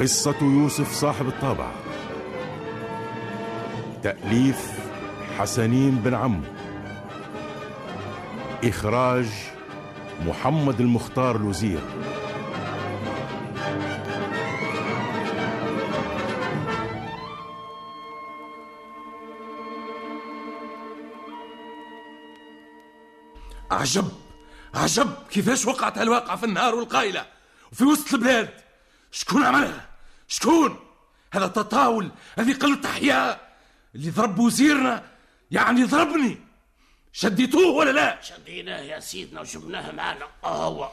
قصة يوسف صاحب الطابع. تأليف حسنين بن عمو إخراج محمد المختار الوزير. عجب عجب كيفاش وقعت هالواقعة في النهار والقايلة؟ وفي وسط البلاد! شكون عملها شكون؟ هذا تطاول هذه قلة أحياء اللي ضرب وزيرنا يعني ضربني. شديتوه ولا لا؟ شديناه يا سيدنا وجبناه معنا. هو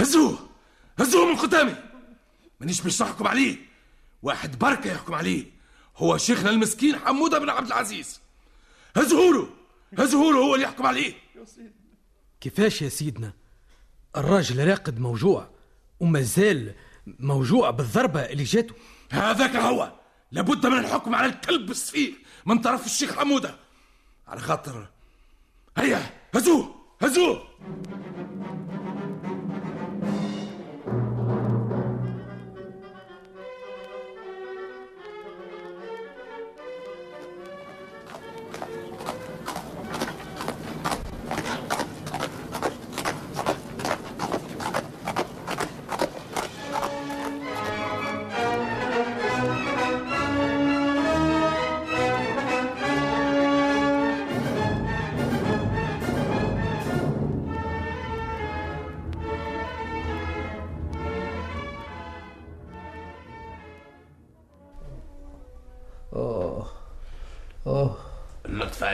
هزوه هزوه من قدامي. مانيش باش نحكم عليه. واحد بركة يحكم عليه. هو شيخنا المسكين حمودة بن عبد العزيز. هزهوله هزهوله هو اللي يحكم عليه. كيفاش يا سيدنا؟ الراجل راقد موجوع. وما زال موجوع بالضربة اللي جاته هذاك هو! لابد من الحكم على الكلب السفيه من طرف الشيخ حمودة على خاطر هيا هزوه! هزوه!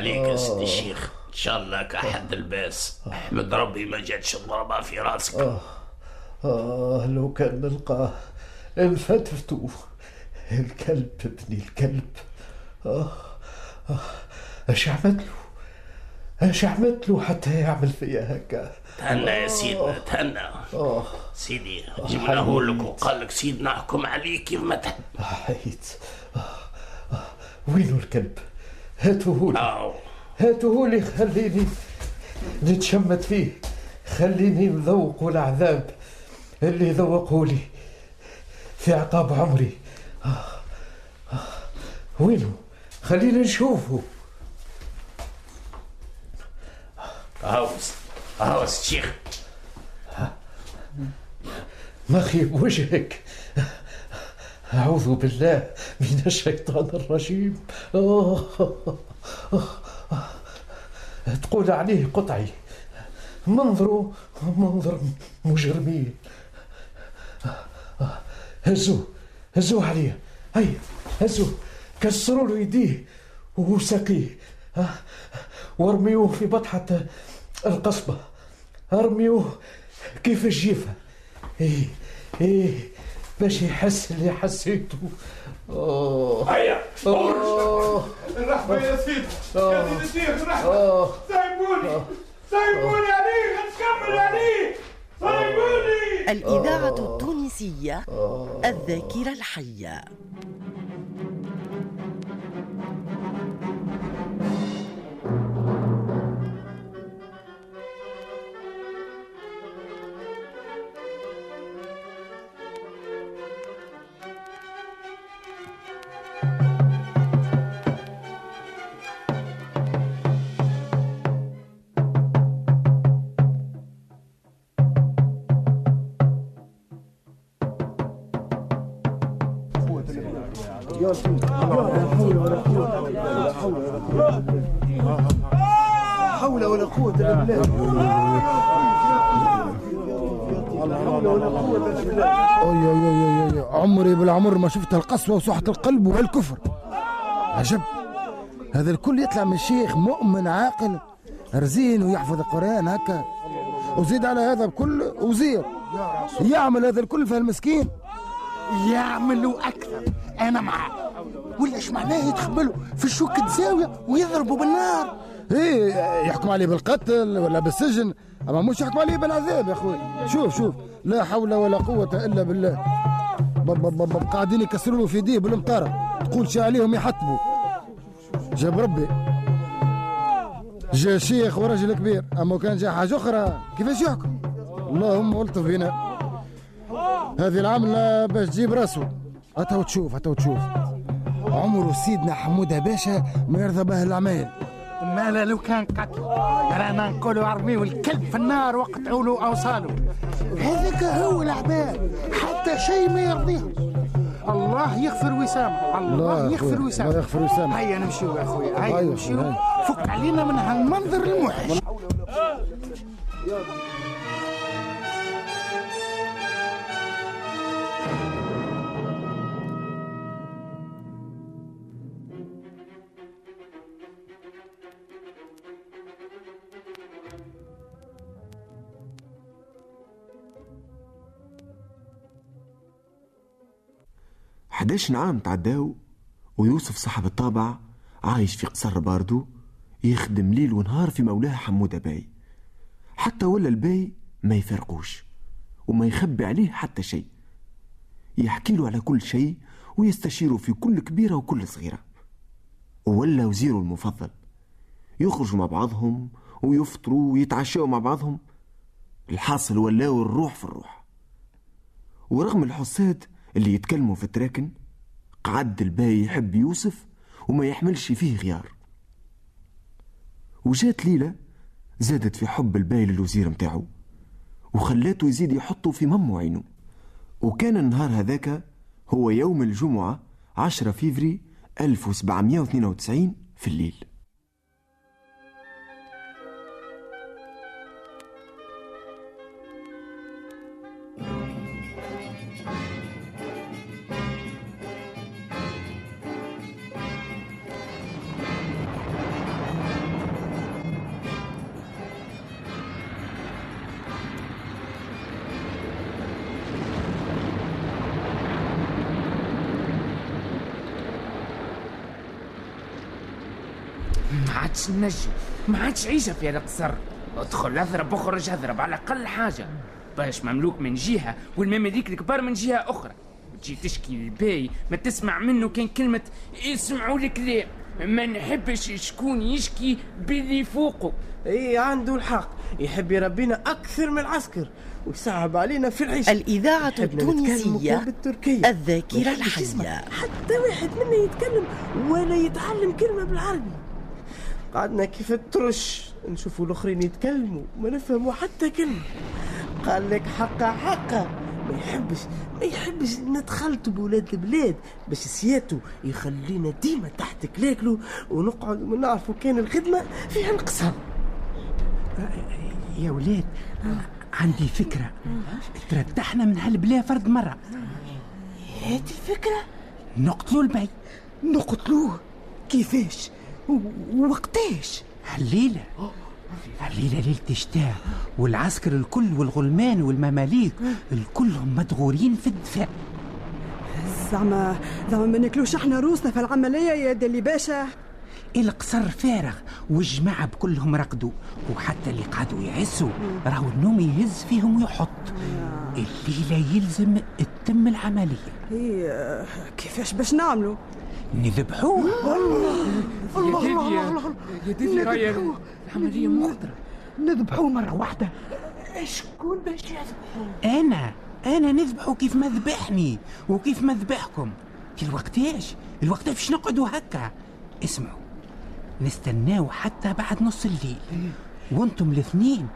عليك يا سيدي الشيخ. إن شاء الله كحد الباس. أحمد ربي ما جاتش الضربة في راسك. آه لو كان نلقاه انفتفتو الكلب ابني الكلب. آه آه اش عملت له؟ اش عملت له حتى يعمل فيا هكا؟ تهنى يا سيدنا تهنى. آه سيدي جبناه لك وقال لك سيدنا أحكم عليك كيف ما تحب حيت آه آه وينو الكلب؟ هاتوه لي. لي خليني نتشمت فيه خليني نذوق العذاب اللي ذوقه لي في عقاب عمري. آه آه وينه خلينا نشوفه هاوس هاوس الشيخ مخيب وجهك. أعوذ بالله من الشيطان الرجيم. تقول عليه قطعي. منظروا منظر مجرمين هزوه هزوه عليه هيا هزوه كسروا له يديه وساقيه وارميوه في بطحة القصبة. ارميوه كيف الجيفة. إيه إيه. باش يحس اللي حسيته. اوه هيا. اوه الرحمة يا سيدي. يا سيدي الرحمة. اوه سايبوني. سايبوني عليه نكمل عليه سايبوني. الإذاعة التونسية الذاكرة الحية. حول ولا قوة إلا بالله حول ولا قوة إلا بالله أي أي أي أي عمري بالعمر ما شفت القسوة وسحة القلب والكفر. عجب. هذا الكل يطلع من شيخ مؤمن عاقل رزين ويحفظ القرآن هكا. وزيد على هذا بكل وزير يعمل هذا الكل في المسكين يعملوا أكثر. أنا معاه ولا إيش معناه يتخبلوا في الشوك الزاوية ويضربوا بالنار؟ إيه يحكم عليه بالقتل ولا بالسجن. أما مش يحكم عليه بالعذاب يا أخوي. شوف شوف. لا حول ولا قوة إلا بالله. قاعدين يكسروا له في يديه بالمطارة. تقول شي عليهم يحطبوا جاب ربي. جا شيخ ورجل كبير. أما كان جا حاجة أخرى كيفاش يحكم؟ اللهم ألطف بنا هذه العملة باش تجيب راسه هاتو تشوف هاتو تشوف. عمره سيدنا حموده باشا ما يرضى به الاعمال مالا لو كان قتل رانا نقولوا أرميو الكلب في النار وقطعوا له أوصاله. هذاك هو العباد حتى شيء ما يرضيهم الله يغفر وسامة الله يغفر وسامة. الله يغفر وسامة. هيا نمشيو يا أخويا هيا نمشيو. فك علينا من هالمنظر الموحش. حداش عام تعداو ويوسف صاحب الطابع عايش في قصر باردو يخدم ليل ونهار في مولاه حمودة باي حتى ولا الباي ما يفرقوش وما يخبي عليه حتى شيء. يحكي له على كل شيء ويستشيره في كل كبيرة وكل صغيرة. ولا وزيره المفضل يخرجوا مع بعضهم ويفطروا ويتعشوا مع بعضهم. الحاصل ولاو الروح في الروح. ورغم الحساد اللي يتكلموا في التراكن قعد الباي يحب يوسف وما يحملش فيه غيار. وجات ليلة زادت في حب الباي للوزير متاعو وخلاته يزيد يحطه في مم عينه. وكان النهار هذاك هو يوم الجمعة 10 فيفري 1792 في الليل. عادش نجم. ما عادش عيشة في هذا القصر. ادخل اضرب اخرج اضرب على أقل حاجة. باش مملوك من جهة والمماليك الكبار من جهة أخرى. تجي تشكي الباي ما تسمع منه كان كلمة اسمعوا الكلام ما نحبش شكون يشكي باللي فوقه. إي عنده الحق. يحب يربينا أكثر من العسكر ويصعب علينا في العيش. الإذاعة التونسية بالتركية. الذاكرة ما يحبش يسمع الحية حتى واحد منا يتكلم ولا يتعلم كلمة بالعربي. قعدنا كيف الترش نشوفوا الآخرين يتكلموا ما نفهموا حتى كلمة. قال لك حقا حقا ما يحبش ما يحبش نتخلطوا بولاد البلاد باش سياتو يخلينا ديما تحت كلاكلو ونقعد ونعرفوا كان الخدمة فيها انقسام يا ولاد عندي فكرة. ترتحنا من هالبلا فرد مرة. هذه الفكرة. نقتلوا البي. نقتلوه. كيفاش؟ و- ووقتاش. هالليلة؟ هالليلة ليلة الشتاء والعسكر الكل والغلمان والمماليك الكلهم مدغورين في الدفاع. زعما زعما ما ناكلوش إحنا روسنا في العملية يا دلي باشا. القصر فارغ والجماعة بكلهم رقدوا وحتى اللي قعدوا يعسوا راهو النوم يهز فيهم ويحط. الليلة يلزم تتم العملية. هي آه، كيفاش باش نعملوا نذبحوه يا ديدي يا ديدي راهي العملية مخطرة. نذبحوه مرة واحدة. شكون باش يذبحوا أنا أنا نذبحه كيف ما ذبحني وكيف ما ذبحكم. في الوقتاش الوقت باش نقعدوا هكا. اسمعوا نستناو حتى بعد نص الليل. وأنتم الاثنين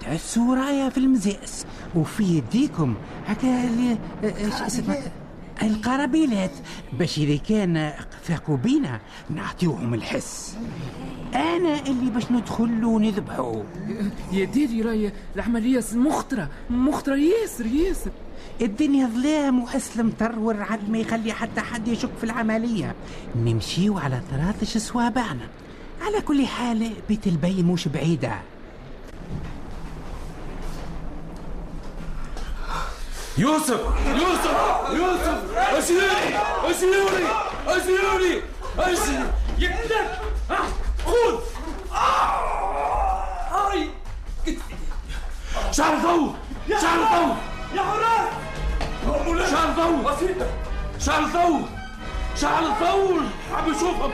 تعسوا رايا في المزاس وفي يديكم هكا إيش اسمها؟ القرابيلات باش إذا كان فاقوا بينا نعطيوهم الحس. أنا اللي باش ندخل ونذبحوا يا ديدي راهي العملية مخطرة مخطرة ياسر ياسر. الدنيا ظلام وحس المطر والرعد ما يخلي حتى حد يشك في العملية. نمشيو على طراطش صوابعنا على كل حال بيت البي مش بعيدة. يوسف يوسف يوسف اشيلوني اشيلوني اشيلوني اشيلوني يقتلك خذ. هاي شعر ضوء شعر ضوء يا حراس. شعر ضوء شعر ضوء شعر ضوء نحب نشوفهم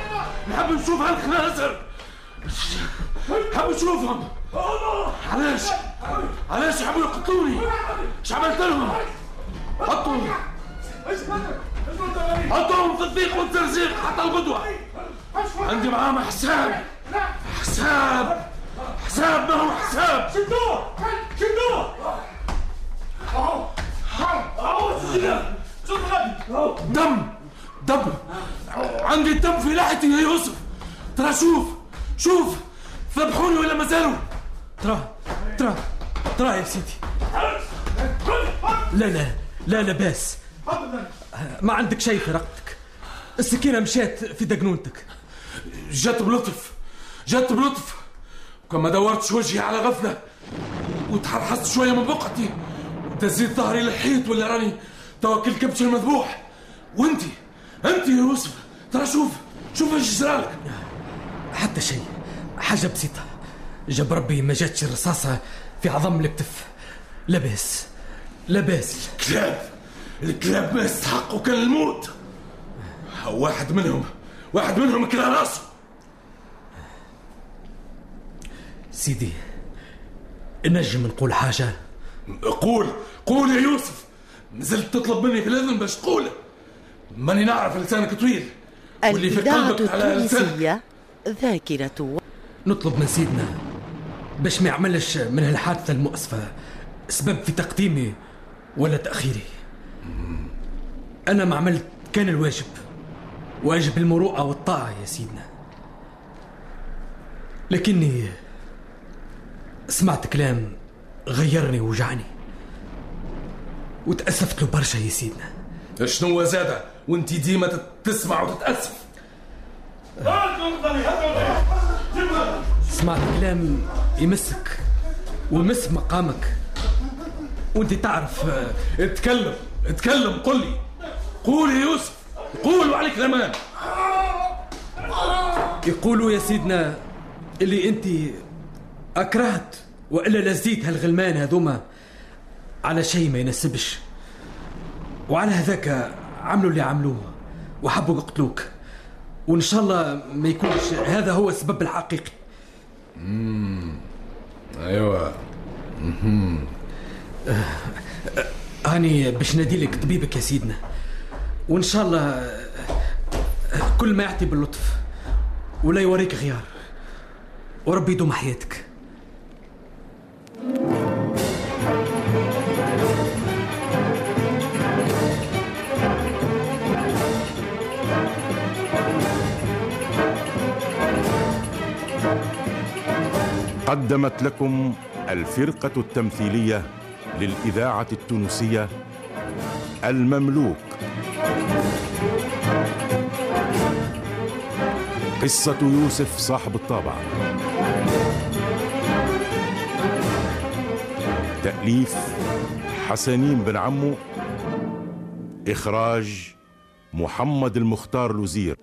نحب نشوف هالخنازر. نحب نشوفهم. علاش؟ علاش يحبوا يقتلوني إيش عملت لهم حطوا حطوهم في الضيق والترزيق حتى الغدوة عندي معاهم حساب. حساب. حساب ما هو حساب؟ شدوه شدوه دم. دم. عندي دم في لحيتي يا يوسف. ترى شوف. شوف. ذبحوني ولا ما زالوا؟ ترى ترى. ترى يا سيدي. لا لا لا لا باس. ما عندك شيء في رقبتك السكينة مشات في دقنونتك. جت بلطف جت بلطف. كما دورتش وجهي على غفلة وتزحزحت شوية من بقعتي. تزيد ظهري للحيط ولا راني توكل الكبش المذبوح. وانتي انت يا يوسف ترى شوف شوف إيش جرالك. حتى شيء حاجة بسيطة. جاب ربي ما جاتش الرصاصة في عظم الكتف. لا باس لا باس كلاب. الكلاب ما يستحقوا كان الموت. واحد منهم. واحد منهم كلا راسه. سيدي نجم نقول حاجة؟ قول. قول يا يوسف. نزلت تطلب مني في الإذن باش تقول. ماني نعرف لسانك طويل. واللي في قلبك على لسانك. التونسية ذاكرة نطلب من سيدنا باش ما يعملش من هالحادثة المؤسفة سبب في تقديمي ولا تأخيري. أنا ما عملت كان الواجب واجب المروءة والطاعة يا سيدنا. لكني سمعت كلام غيرني ووجعني وتأسفت له برشا يا سيدنا. شنو زادة؟ وانت ديما تسمع وتتأسف. سمعت كلام يمسك ويمس مقامك. وانت تعرف آه، اتكلم اتكلم قل لي. قول يا يوسف قول وعليك الأمان. يقولوا يا سيدنا اللي انت أكرهت وإلا لزيت هالغلمان هذوما على شيء ما يناسبش. وعلى هذاك عملوا اللي عملوه وحبوا يقتلوك. وإن شاء الله ما يكونش هذا هو السبب الحقيقي. امم أيوه. مهم. هاني باش ناديلك طبيبك يا سيدنا. وإن شاء الله كل ما يعطي باللطف ولا يوريك غيار. وربي يدوم حياتك. قدمت لكم الفرقة التمثيلية للإذاعة التونسية المملوك. قصة يوسف صاحب الطابع. تأليف حسنين بن عمو. إخراج محمد المختار لوزير